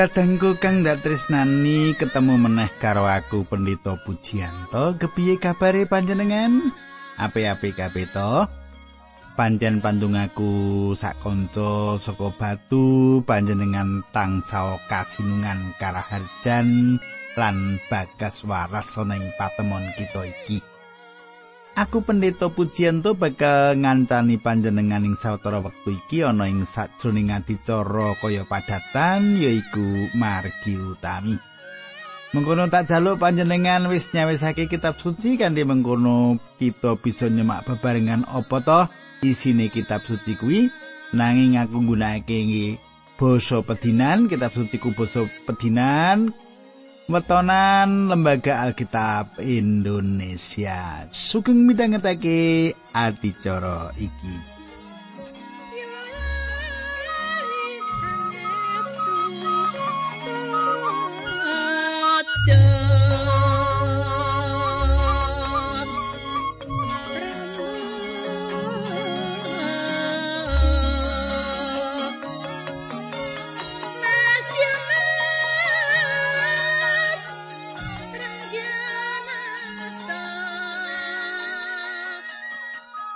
Kadangku kang dak tresnani ketemu meneh karo aku Pendito Pujianto. Kepiye kabare panjenengan? Ape-ape kabeh to? Panjen pandungaku sak kanca saka Batu, panjenengan tansah kasinungan karaharjan lan bagas waras ana ing patemon kita iki. Aku pendeta pujianto bakal ngancani panjenengan ing sawetara wektu iki ana ing sajroning adicara kaya padatan yaiku margi utami. Mengkono tak jaluk panjenengan wis nyawisake kitab suci kanthi mengkono kita bisa nyemak bebarengan apa to isine kitab suci kuwi nanging aku nggunakake basa pedinan kitab suci ku basa pedinan wetonan lembaga Alkitab Indonesia. Sugeng midhangetake adicara iki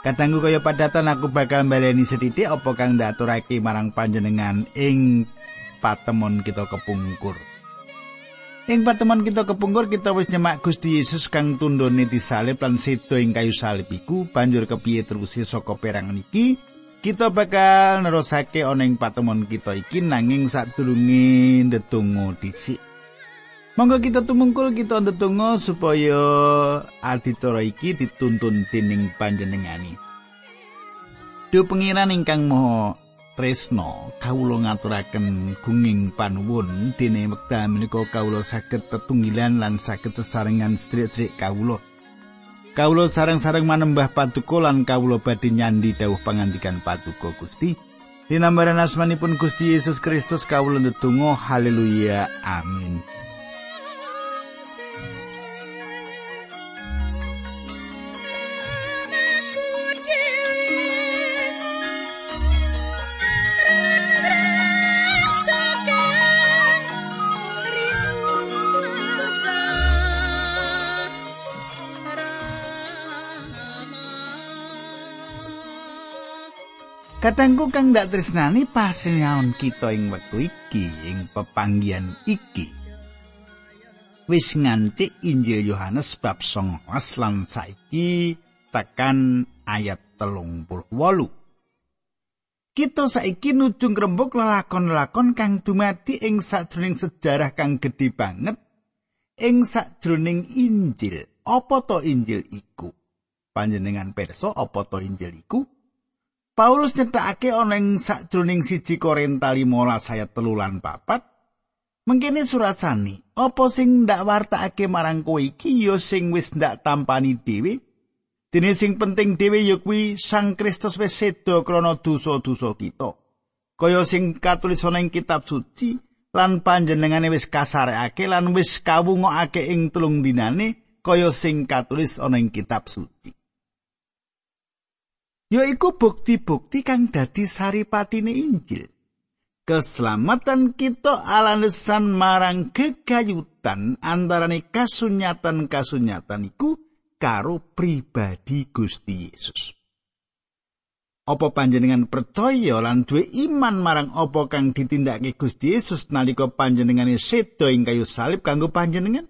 Katanggu kaya padatan aku bakal baleni sedidik apa kang ndaturake marang panjenengan ing patemon kita kepungkur. Ing patemon kita kepungkur kita wis nyemak Gusti Yesus kang tundone disalib lan sedo ing kayu salib iku banjur kepiye terus saka perang niki kita bakal nerusake ana ing patemon kita iki nanging sadurunge ndedonga dhisik. Monggo kita tumungkul kita ndedonga supaya adicara iki dituntun dening panjenengani. Duh pengiran ingkang maha tresno, kawula ngaturaken gunging panuwun dene wekdal menika kawula saged tetunggilan lan saged sesarengan sedherek kawula. Kawula sareng-sareng manembah paduka lan kawula badhe nyandi dawuh pangandikan paduka Gusti. Dinambaran asmanipun Gusti Yesus Kristus kawula ndedonga haleluya amin. Katangku kang ndak tresnani pasinyaon kita ing wektu iki ing pepanggian iki. Wis ngancik Injil Yohanes bab 19 lan saiki tekan ayat telung puluh wolu. Kita saiki nuju ngrembug lelakon-lelakon kang dumadi ing sajroning sejarah kang gedhe banget ing sajroning Injil. Apa to Injil iku? Panjenengan perso apa to Injil iku? Paulus nyetakake ana ing sajroning siji Korinta 15 ayat telu lan papat. Mengkene surasani, apa sing ndak wartakake marang kowe iki ya sing wis ndak tampani dhewe? Dene sing penting dhewe ya kuwi Sang Kristus wis seda krana dosa-dosa kita. Kaya sing katulis ana ing kitab suci lan panjenengane wis kasarekake lan wis kawungokake ing telung dinane kaya sing katulis ana ing kitab suci. Yaiku bukti-bukti kang dadi saripatine Injil. Keselamatan kita alasan marang gegayutan antarane kasunyatan-kasunyatan iku karo pribadi Gusti Yesus. Apa panjenengan percaya lan duwe iman marang apa kang ditindakake Gusti Yesus nalika panjenengane sedo ing kayu salib kanggo panjenengan?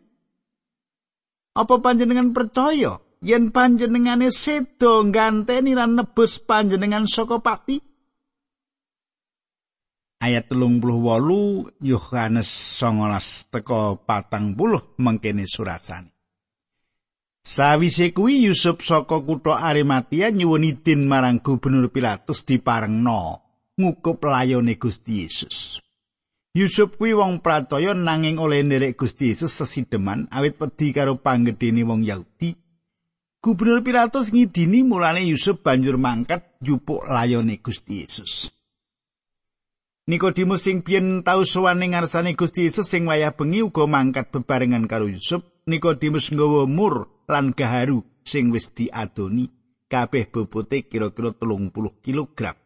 Apa panjenengan percaya yen panjenengane sedo ganteni lan nebus panjenengan saka pati ayat telung puluh wolu Yohanes songolas teko patang puluh mengkene surasani Sawise kuwi Yusuf saka kutha Arimatia nyuwun idin marang gubernur Pilatus diparengno ngukup layone Gusti Yesus. Yusuf kuwi wong pracaya nanging oleh nderek Gusti Yesus sesideman awit wedi karo panggedene wong Yahudi Gubernur Pilatus ngidini mulane Yusuf banjur mangkat jupuk layone Gusti Yesus. Nikodemus sing biyen tau sowan ning ngarsane Gusti Yesus sing wayah bengi uga mangkat bebarengan karo Yusuf. Nikodemus nggawa mur lan gaharu sing wis diadoni kabeh bobote kira-kira 30 kilogram.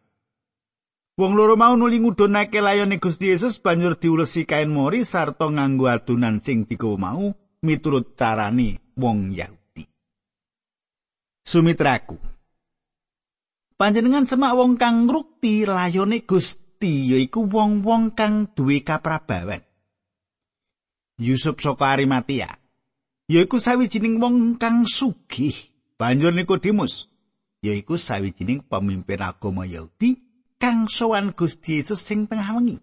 Wong loro mau nuli ngudhunake layone Gusti Yesus banjur diulesi kain mori sarta nganggo adunan sing digawa mau miturut carane wong Yahudi. Sumitraku. Panjenengan semak wong kang ngrukti layone Gusti yaiku wong-wong kang duwe kaprabawan. Yusuf saka Arimatia yaiku sawijining wong kang sugih. Banjur Nikodemus yaiku sawijining pemimpin agama Yahudi kang sowan Gusti Yesus sing tengah wengi.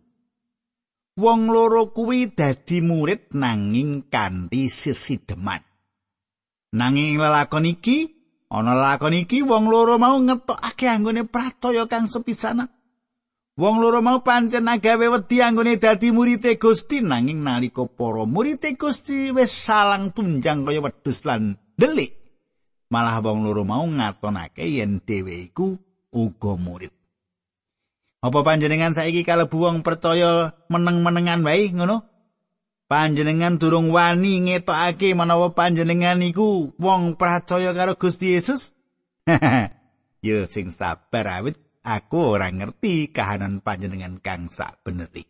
Wong loro kuwi dadi murid nanging kanthi sesideman. Nanging lelakon iki, ana lelakon iki wong loro mau ngetokake anggone pratoya kang sepisanan. Wong loro mau pancen agawe wedi anggone dadi murite Gusti nanging nalika para murite Gusti wis salang tunjang kaya wedhus lan delik. Malah wong loro mau ngatonake yen dhewe iku uga murid. Apa panjenengan saiki kalebu wong percaya meneng-menengan wae ngono? Panjenengan durung wani ngetokake menawa panjenengan iku wong percaya karo Gusti Yesus? Yo sing sabar awit aku ora ngerti kahanan panjenengan kang sak beneri.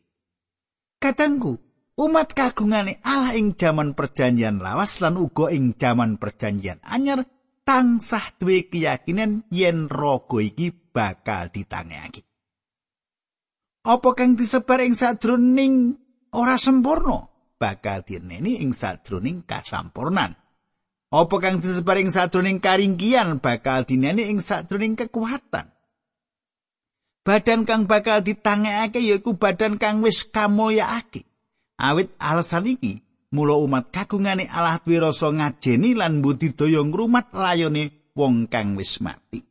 Katangku, umat kagungane Allah ing jaman perjanjian lawas lan uga ing jaman perjanjian anyar tansah duwe keyakinan yen rogo iki bakal ditangekake. apa kang disebar ing sadroning ora sempurna bakal dineni ing sadroning kasampurnan apa kang disebar ing sadroning karingkian bakal dineni ing sadroning kekuatan? Badan kang bakal ditangekake yaiku badan kang wis kamoyaake awit alasan iki mula umat kagungane Allah duwe ngajeni lan budidaya ngrumat layone wong kang wis mati.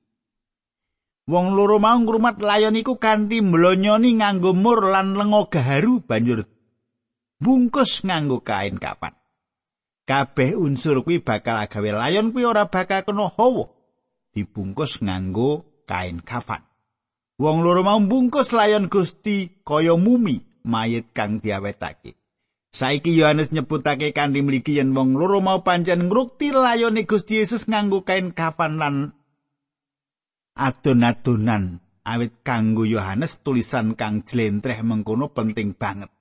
Wong loro mau ngrumat layon iku kanthi mlonyoni nganggo mur lan lenga gaharu banjur bungkus nganggo kain kapan. Kabeh unsur kuwi bakal agawe layon kuwi ora bakal kena hawa. Dibungkus nganggo kain kafan. Wong loro mau bungkus layon Gusti kaya mumi mayit kang diawetake. Saiki Yohanes nyebutake kanthi mligi yen wong loro mau pancen ngrukti layone Gusti Yesus nganggo kain kafan lan adon-adonan awit kanggo Yohanes tulisan kang jlentreh mengkono penting banget.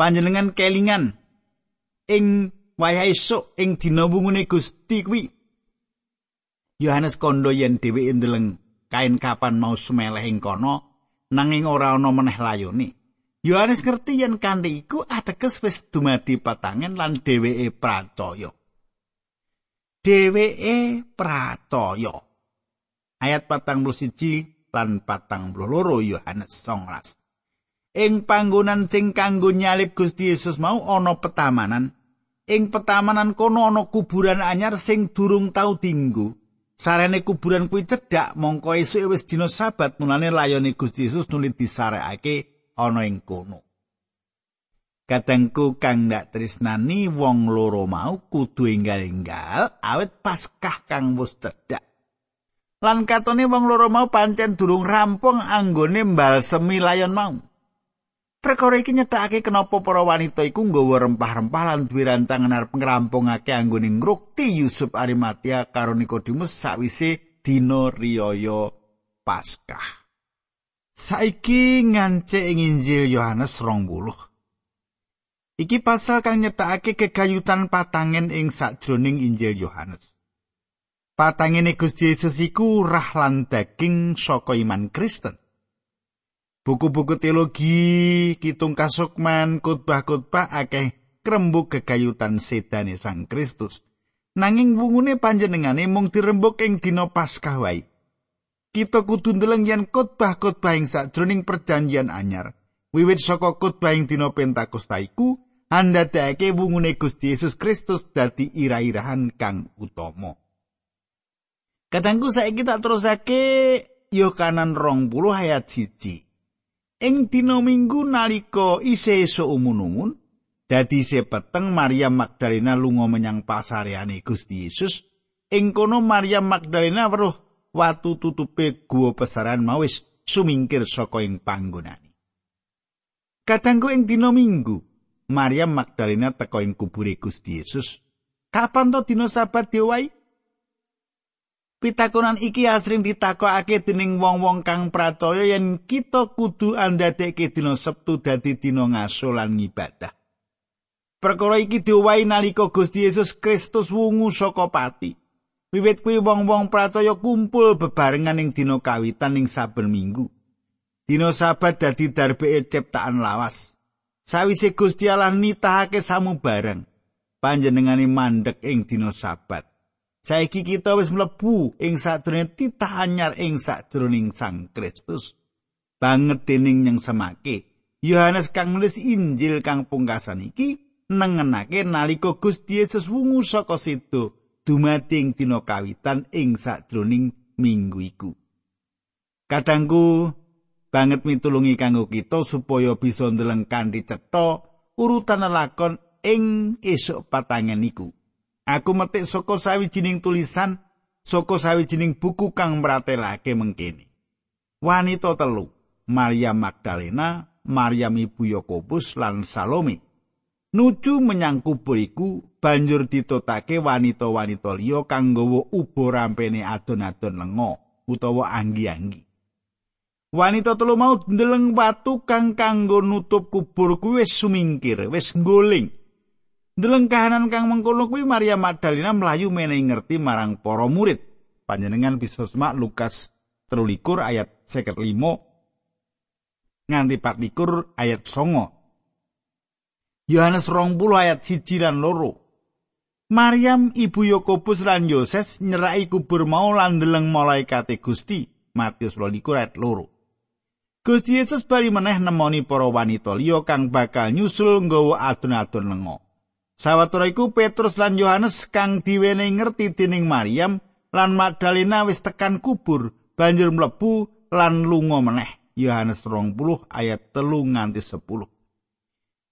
Panjenengan kelingan ing wayah esuk ing dina wungune Gusti kuwi. Yohanes kondo yen dheweke ndeleng kain kapan mau semeleh ing kono nanging ora ana meneh layone. Yohanes ngerti yen kanthi iku ateges wis dumadi patangen lan dheweke pracaya. Dheweke pracaya. ayat patang siji lan patang loro Yohanes songlas. Ing panggonan sing kanggo nyalib Gusti Yesus mau ana petamanan. Ing petamanan kono ana kuburan anyar sing durung tau dinggo. Sarene kuburan kuwi cedhak mongko esuk wis dina sabat mulane layone Gusti Yesus nuli disarekake ana ing kono. Kadangku kang ndak tresnani wong loro mau kudu enggal-enggal awet paskah kang wis cedhak. lan katone wong loro mau pancen durung rampung anggone mbal semi layon mau. Perkara iki nyethake kenapa para wanita iku nggawa rempah-rempah lan duwe rancangan arep ngrampungake anggone ngrukti Yusuf Arimatia karo Nikodemus sawise dina riyaya Paskah. Saiki ngance ing Injil Yohanes 20. Iki pasal kang nyethake kegayutan patangen ing sakjroning Injil Yohanes. Patangene Gusti Yesus iku rah lan daging saka iman Kristen. Buku-buku teologi, kitung kasukman, khotbah-khotbah akeh krembuk kegayutan sedane Sang Kristus. Nanging wungune panjenengane mung dirembuk ing dina Paskah wae. Kita kudu ndeleng yen khotbah-khotbah ing sajroning perjanjian anyar, wiwit saka khotbah ing dina Pentakosta iku andadake wungune Gusti Yesus Kristus dadi ira-irahan kang utama. Kadangku saiki tak terusake yo kanan rong puluh ayat siji. Ing dina minggu nalika isih esuk umun-umun, dadi sepeteng Maria Magdalena lunga menyang pasareane Gusti Yesus. Ing kono Maria Magdalena weruh watu tutupe guwa pesaran mawis sumingkir saka ing panggonane. Kadangku ing dina minggu, Maria Magdalena teka ing kubure Gusti Yesus. Kapan to dina sabat diwai? Pitakonan iki asring ditakokake dening wong-wong kang pracaya yen kita kudu andadekke dina Sabtu dadi dina ngaso lan ngibadah. Perkara iki diowahi nalika Gusti Yesus Kristus wungu saka pati. Wiwit kuwi wong-wong pracaya kumpul bebarengan ing dina kawitan ing saben minggu. Dina Sabat dadi darbeke ciptaan lawas. Sawise Gusti Allah nitahake samu bareng, panjenengane mandek ing dina Sabat. Saiki kita wis mlebu ing sadurunge titah anyar ing sadurunging Sang Kristus. Banget dening yang semake. Yohanes kang nulis Injil kang pungkasan iki nengenake nalika Gusti Yesus wungu saka situ dumadi ing dina kawitan ing sadurunging minggu iku. Kadangku banget mitulungi kanggo kita supaya bisa ndeleng kanthi cetha urutan lakon ing esuk patangen iku. Aku metik saka sawijining tulisan saka sawijining buku kang mratelake mengkene. Wanita telu, Maria Magdalena, Maryam ibu Yakobus lan Salome. Nuju menyang kubur iku banjur ditotake wanita-wanita liya kang nggawa ubo rampene adon-adon lenga utawa anggi-anggi. Wanita telu mau ndeleng watu kang kanggo nutup kubur kuwi wis sumingkir, wis nggoling. Ndeleng kahanan kang mengkono kuwi Maria Magdalena mlayu menehi ngerti marang para murid. Panjenengan bisa semak Lukas 13 ayat 55 nganti 24 ayat 9. Yohanes 20 ayat 1 lan loro. Maryam ibu Yakobus lan Yoses nyerai kubur mau lan ndeleng malaikat Gusti. Matius 22 ayat loro. Gusti Yesus bali meneh nemoni para wanita liya kang bakal nyusul nggawa adun-adun lenga. Sawetara iku Petrus lan Yohanes kang diwenehi ngerti dening Maryam lan Magdalena wis tekan kubur banjur mlebu lan lunga meneh. Yohanes 20 ayat telu nganti 10.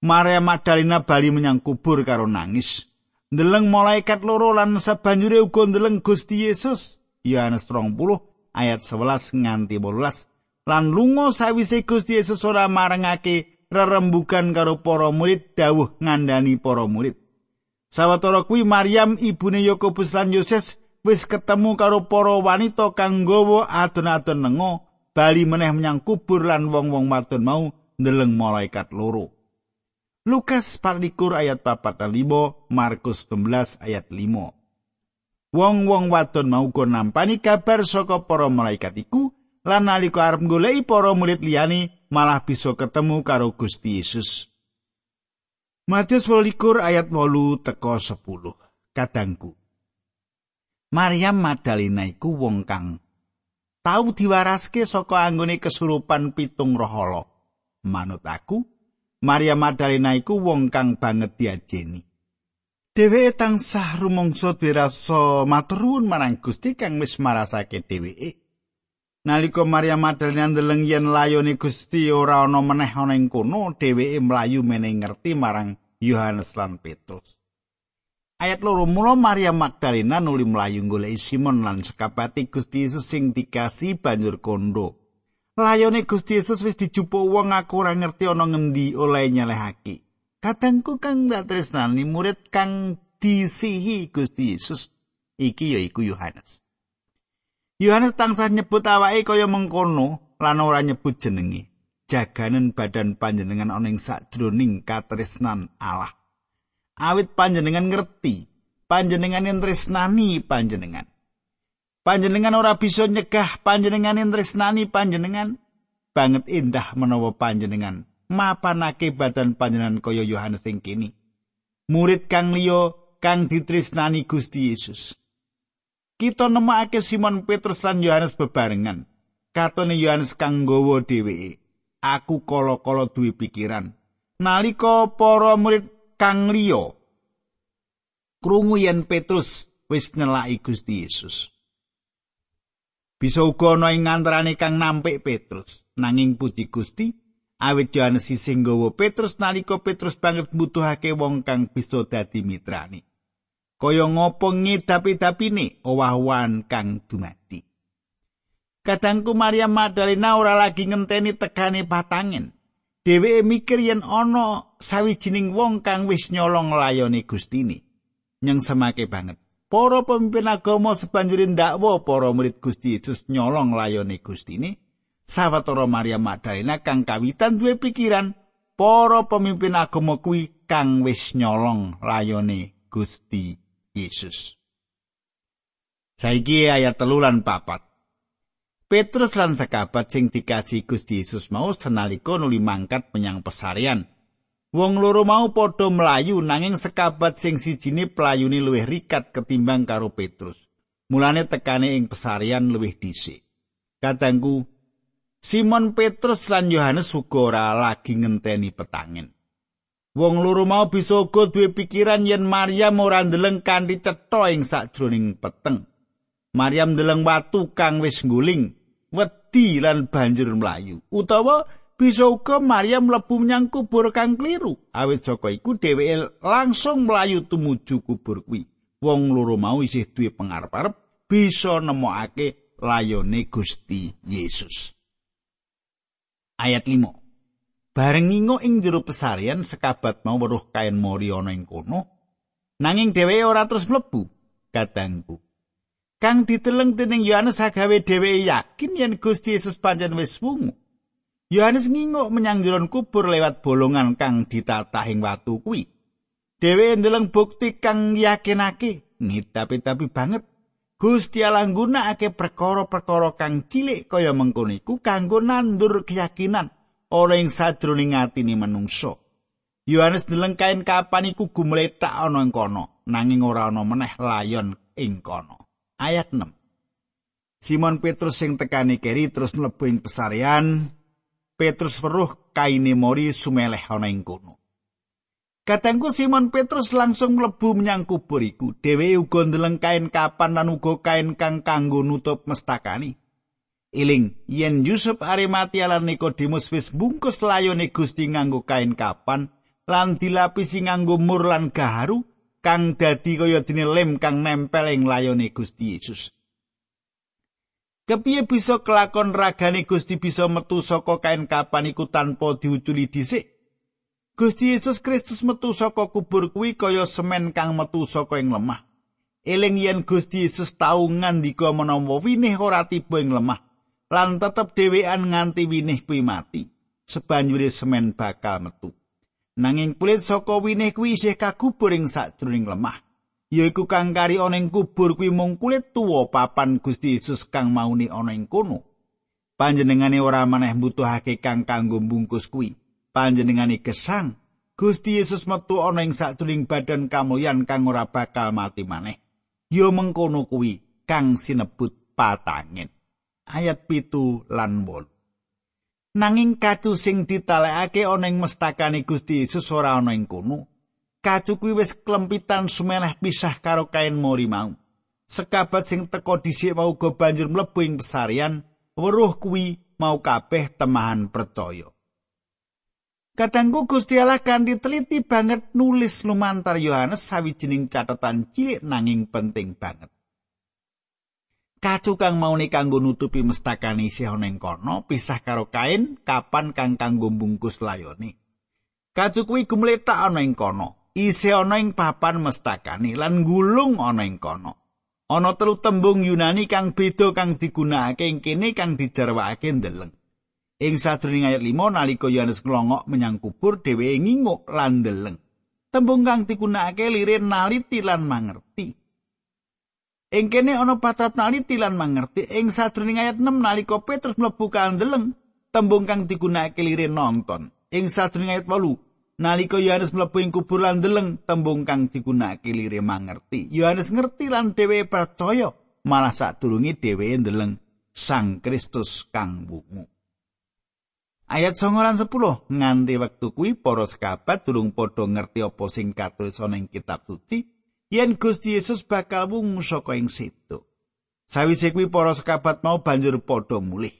Maria Magdalena bali menyang kubur karo nangis. Ndeleng malaikat loro lan sabanjure uga ndeleng Gusti Yesus. Yohanes 20 ayat 11 nganti 18. Lan lunga sawise Gusti Yesus ora marengake rerembugan karo para murid dawuh ngandani para murid. Sawetara kuwi Maryam ibune Yakobus lan Yoses wis ketemu karo para wanita kang nggawa adon-adon lenga bali meneh menyang kubur lan wong-wong wadon mau ndeleng malaikat loro. Lukas 24 ayat 45, Markus 16 ayat 5. Wong-wong wadon mau go nampani kabar saka para malaikat iku lan nalika arep goleki para murid liyane malah bisa ketemu karo Gusti Yesus. Matius 12 ayat 8 teko 10. Kadangku. Maryam Magdalena iku wong kang tau diwaraske saka anggone kesurupan pitung roh ala. Manut aku, Maryam Magdalena iku wong kang banget diajeni. Dheweke tansah rumangsa dirasa matur marang Gusti kang wis marasake dheweke. Nalika Maria Magdalena ndeleng yen layone Gusti ora ana meneh ana ing kono, dheweke mlayu meneng ngerti marang Yohanes lan Petrus. Ayat loro mula Maria Magdalena nuli mlayu golek Simon lan sekapati Gusti Yesus sing dikasih banjur kondo. Layone Gusti Yesus wis dijupuk wong aku ora ngerti ana ngendi oleh nyelehake. Kadangku kang tresnani murid kang disihi Gusti Yesus iki ya iku Yohanes. Yohanes tansah nyebut awake kaya mengkono lan ora nyebut jenenge. Jaganen badan panjenengan ana ing sadroning katresnan Allah. Awit panjenengan ngerti, panjenengan yang tresnani panjenengan. Panjenengan ora bisa nyegah panjenengan yang tresnani panjenengan. Banget indah menawa panjenengan mapanake badan panjenengan kaya Yohanes sing kini. Murid kang liya kang ditresnani Gusti Yesus. Kita nemokake Simon Petrus lan Yohanes bebarengan. Katone Yohanes kang nggawa dheweke. Aku kala-kala duwe pikiran. Nalika para murid kang liya krungu yen Petrus wis nyelaki Gusti Yesus. Bisa uga ana ing antarane kang nampik Petrus, nanging puji Gusti awit Yohanes sing nggawa Petrus nalika Petrus banget mbutuhake wong kang bisa dadi mitrani. Kaya ngopo ngedapi-dapine owah-owahan kang dumati. Kadangku Maria Magdalena ora lagi ngenteni tekane patangen. Dheweke mikir yen ana sawijining wong kang wis nyolong layone Gustine. Nyeng semake banget. Para pemimpin agama sebanjure ndakwa para murid Gusti Yesus nyolong layone Gustine. Sawetara Maria Magdalena kang kawitan duwe pikiran para pemimpin agama kuwi kang wis nyolong layone Gusti Yesus. Saiki ayat telulan papat. Petrus lan sekabat sing dikasih Gusti Yesus mau senalika nuli mangkat menyang pesarian. Wong loro mau padha mlayu nanging sekabat sing sijine playune luwih rikat ketimbang karo Petrus. Mulane tekane ing pesarian luwih dhisik. Kadangku Simon Petrus lan Yohanes uga ora lagi ngenteni petangin. Wong loro mau bisa uga duwe pikiran yen Maryam ora ndeleng kanthi cetha ing sajroning peteng. Maryam ndeleng watu kang wis ngguling, wedi lan banjur mlayu. Utawa bisa uga Maria mlebu menyang kubur kang kliru. Awit saka iku dheweke langsung mlayu tumuju kubur kuwi. Wong loro mau isih duwe pangarep-arep bisa nemokake layone Gusti Yesus. Ayat 5. Bareng ngingo ing jero pesarian sekabat mau weruh kain mori ana ing kono, nanging dheweke ora terus mlebu. Kadangku, kang diteleng dening Yohanes agawe dheweke yakin yen Gusti Yesus pancen wis wungu. Yohanes nginguk menyang jeron kubur lewat bolongan kang ditatahing watu kuwi. Dhewe ndeleng bukti kang yakinake, ngitapi-tapi banget. Gusti Allah nggunakake perkara-perkara kang cilik kaya mengkono iku kanggo nandur keyakinan ora ing sajroning atine manungsa. Yohanes ndeleng kain kapan iku gumletak ana ing kono, nanging ora ana meneh layon ing kono. Ayat 6. Simon Petrus sing tekani keri terus mlebu ing pesarian Petrus weruh kaine mori sumeleh ana ing kono. Katengku Simon Petrus langsung mlebu menyang kubur iku. Dhewe uga ndeleng kain kapan lan uga kain kang kanggo nutup mestakani. Iling yen Yusuf Arimatia lan Nikodemus wis bungkus layone Gusti nganggo kain kapan lan dilapisi nganggo mur lan gaharu kang dadi kaya dene lem kang nempel ing layone Gusti Yesus. Kepiye bisa kelakon ragane Gusti bisa metu saka kain kapan iku tanpa diuculi dhisik? Gusti Yesus Kristus metu saka kubur kuwi kaya semen kang metu saka ing lemah. Eling yen Gusti Yesus tau ngandika menawa winih ora tiba ing lemah, lan tetep dhewean nganti winih kuwi mati, sebanjure semen bakal metu. Nanging kulit saka winih kuwi isih kagubur ing sajroning lemah. yaiku kang kari ana ing kubur kuwi mung kulit tuwa papan Gusti Yesus kang mauni ana ing kono. Panjenengane ora maneh mbutuhake kang kanggo bungkus kuwi. Panjenengane gesang Gusti Yesus metu ana ing satunggaling badan kamulyan kang ora bakal mati maneh. Ya mengkono kuwi kang sinebut patangin. Ayat pitu lan wol. Nanging kacu sing ditalekake ana ing mestakane Gusti Yesus ora ana ing kono. kacu kuwi wis klempitan sumeneh pisah karo kain mori mau. Sekabat sing teka dhisik mau uga banjur mlebu ing pesarian, weruh kuwi mau kabeh temahan percaya. Kadangku Gusti Allah kanthi teliti banget nulis lumantar Yohanes sawijining catatan cilik nanging penting banget. Kacu kang maune kanggo nutupi mestakane isih ana ing kono pisah karo kain kapan kang kanggo bungkus layone. Kacu kuwi gumletak ana ing kono. isih ana ing papan mestakane lan gulung ana ing kono. Ana telu tembung Yunani kang beda kang digunakake ing kene kang dijarwakake ndeleng. Ing sadurunge ayat 5 nalika Yohanes nglongok menyang kubur dheweke nginguk lan ndeleng. Tembung kang digunakake lire naliti lan mangerti. Ing kene ana patrap naliti lan mangerti. Ing sadurunge ayat 6 nalika Petrus mlebu ka ndeleng, tembung kang digunakake lire nonton. Ing sadurunge ayat 8 Nalika Yohanes mlebu ing kubur lan ndeleng tembung kang digunakake lire mangerti. Yohanes ngerti lan dhewe percaya, malah sadurunge dhewe ndeleng Sang Kristus kang wungu. Ayat 9 lan 10 nganti wektu kuwi para sekabat durung padha ngerti apa sing katulis ana ing kitab suci yen Gusti Yesus bakal wungu saka ing situ. Sawise kuwi para sekabat mau banjur padha mulih.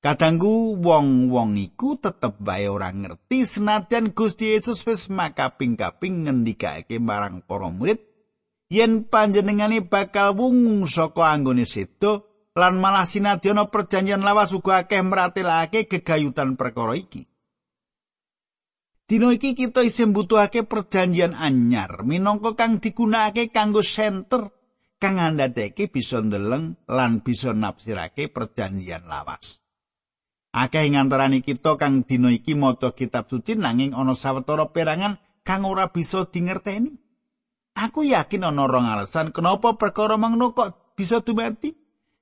Kadangku wong-wong iku tetep wae ora ngerti senadyan Gusti Yesus wis makaping-kaping ngendikake marang para murid yen panjenengane bakal wungu saka anggone sedo lan malah sinadyan perjanjian lawas uga akeh meratelake gegayutan perkara iki. Dino iki kita isih mbutuhake perjanjian anyar minangka kang digunakake kanggo senter kang andadeke bisa ndeleng lan bisa nafsirake perjanjian lawas. Akeh ngantarani kita kang dina iki maca kitab suci nanging ana sawetara perangan kang ora bisa dingerteni. Aku yakin ana rong alasan kenapa perkara mangno kok bisa dumati.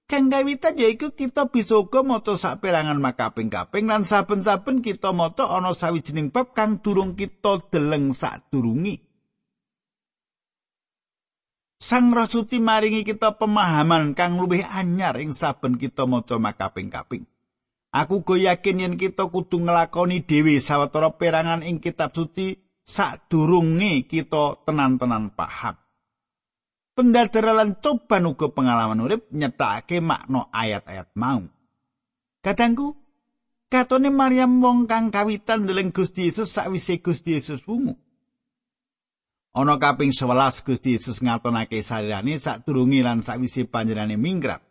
Kang kawitan yaiku kita bisa uga maca saperangan makaping-kaping lan saben-saben kita maca ana sawijining bab kang durung kita deleng sadurungi. Sang Rasuti maringi kita pemahaman kang luwih anyar ing saben kita maca makaping-kaping. Aku go yakin yen kita kudu nglakoni dhewe sawetara perangan ing kitab suci sadurunge kita tenan-tenan paham. Pendadaran coban uga pengalaman urip nyetakake makna ayat-ayat mau. Kadangku, katone Maryam wong kang kawitan ndeleng Gusti Yesus sakwise Gusti Yesus wungu. Ana kaping 11 Gusti Yesus ngatonake sarirane sadurunge lan sakwise panjenengane mingrat.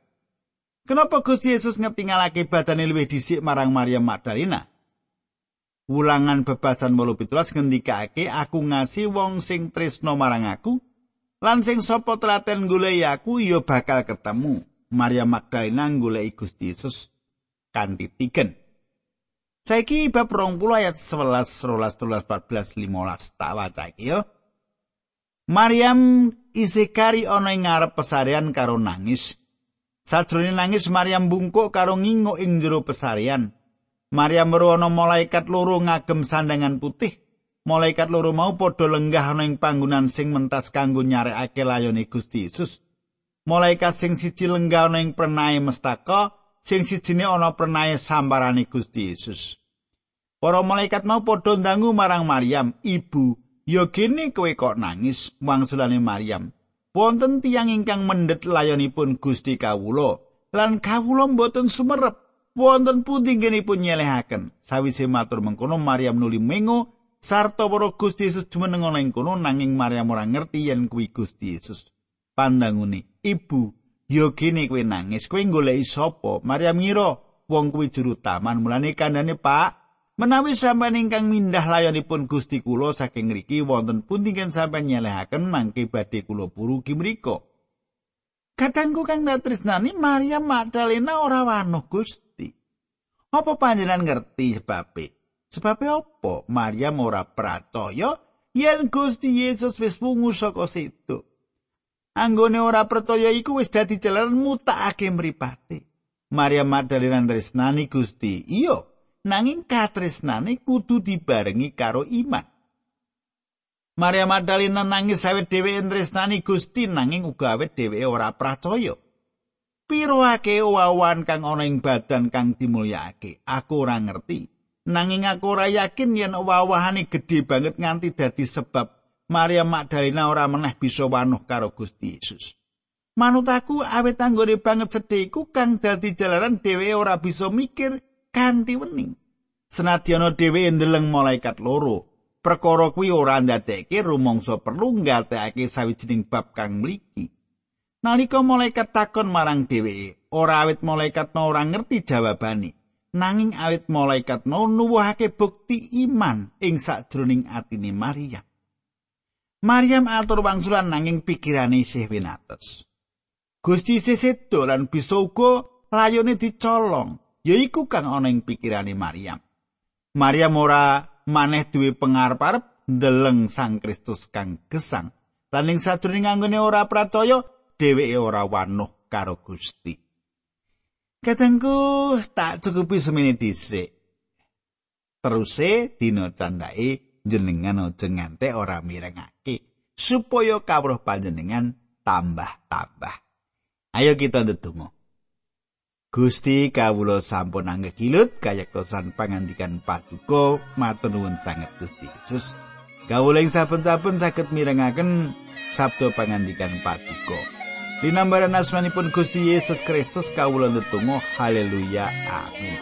Kenapa Gusti Yesus ngetingalake badane luwih dhisik marang Maryam Magdalena? Wulangan bebasan 18 ngendikake aku ngasih wong sing tresno marang aku Lan sing sapa telaten golek aku ya bakal ketemu. Maria Magdalena golek Gusti Yesus kanthi tiken. Saiki bab 20 ayat 11, 12, 13, 14, 15 tak waca iki yo. Maryam isikari ana ing ngarep pesarian karo nangis. Sajroning nangis Maryam bungkuk karo nginguk ing jero pesarian. Maryam weruh ana malaikat loro ngagem sandangan putih malaikat loro mau padha lenggah ana ing panggonan sing mentas kanggo nyarekake layone Gusti Yesus. Malaikat sing siji lenggah ana ing prenae mestaka, sing sijine ana prenae sambarane Gusti Yesus. Para malaikat mau padha ndangu marang Maryam, "Ibu, ya gene kowe kok nangis?" Wangsulane Maryam, "Wonten tiyang ingkang mendhet layonipun Gusti kawula, lan kawula mboten sumerep. Wonten pundi genipun nyelehaken?" Sawise matur mengkono, Maryam nuli mengo sarta para Gusti Yesus jumeneng ana ing kono nanging Maryam ora ngerti yen kuwi Gusti Yesus. Pandangune, "Ibu, yo kene kowe nangis, kowe goleki sapa?" Maryam ngira wong kuwi juru taman, mulane kandhane, "Pak, menawi sampeyan ingkang mindah layonipun Gusti kula saking ngriki wonten pundi kan sampeyan nyelehaken mangke badhe kula purugi mriku." Katangku kang tresnani Maryam Magdalena ora wanuh Gusti. Apa panjenengan ngerti sebabe? Sebab apa Maryam ora pratoya yen Gusti Yesus wis wungu saka situ. Anggone ora percaya iku wis dadi jalaran mutakake mripate. Maria Magdalena tresnani Gusti. Iya, nanging katresnane kudu dibarengi karo iman. Maria Magdalena nangis awet dheweke tresnani Gusti nanging uga awet dheweke ora percaya. Piro akeh wawan kang ana ing badan kang dimulyakake, aku ora ngerti. Nanging aku ora yakin yen wawahane gedhe banget nganti dadi sebab Maria Magdalena ora meneh bisa wanuh karo Gusti Yesus. Manut aku awet anggone banget sedhe iku kang dadi jalaran dhewe ora bisa mikir kanthi wening. Senadyan dhewe ndeleng malaikat loro, perkara kuwi ora ndadekke rumangsa perlu nggatekake sawijining bab kang mligi. Nalika malaikat takon marang dheweke, ora awet malaikat ora ngerti jawabane. Nanging awit malaikat mau nuwuhake bukti iman ing sakjroning atine Maria. Maryam atur wangsulan nanging pikirane isih winates. Gusti sesedo lan bisa uga layone dicolong, yaiku kang ana ing pikirane Maryam. Maryam ora maneh duwe pengarep-arep ndeleng Sang Kristus kang gesang. Lan ing sajroning anggone ora pracaya, dheweke ora wanuh karo Gusti. Katengku tak cukupi semene dhisik. Teruse dina candake jenengan aja ngantek ora mirengake supaya kawruh panjenengan tambah-tambah. Ayo kita ndedonga. Gusti kawula sampun anggekilut kayektosan pangandikan paduka matur nuwun sanget Gusti Yesus. Kawula ing saben-saben saged mirengaken sabda pangandikan paduka. Linambaran asmanipun Gusti Yesus Kristus kawula ndedonga haleluya amin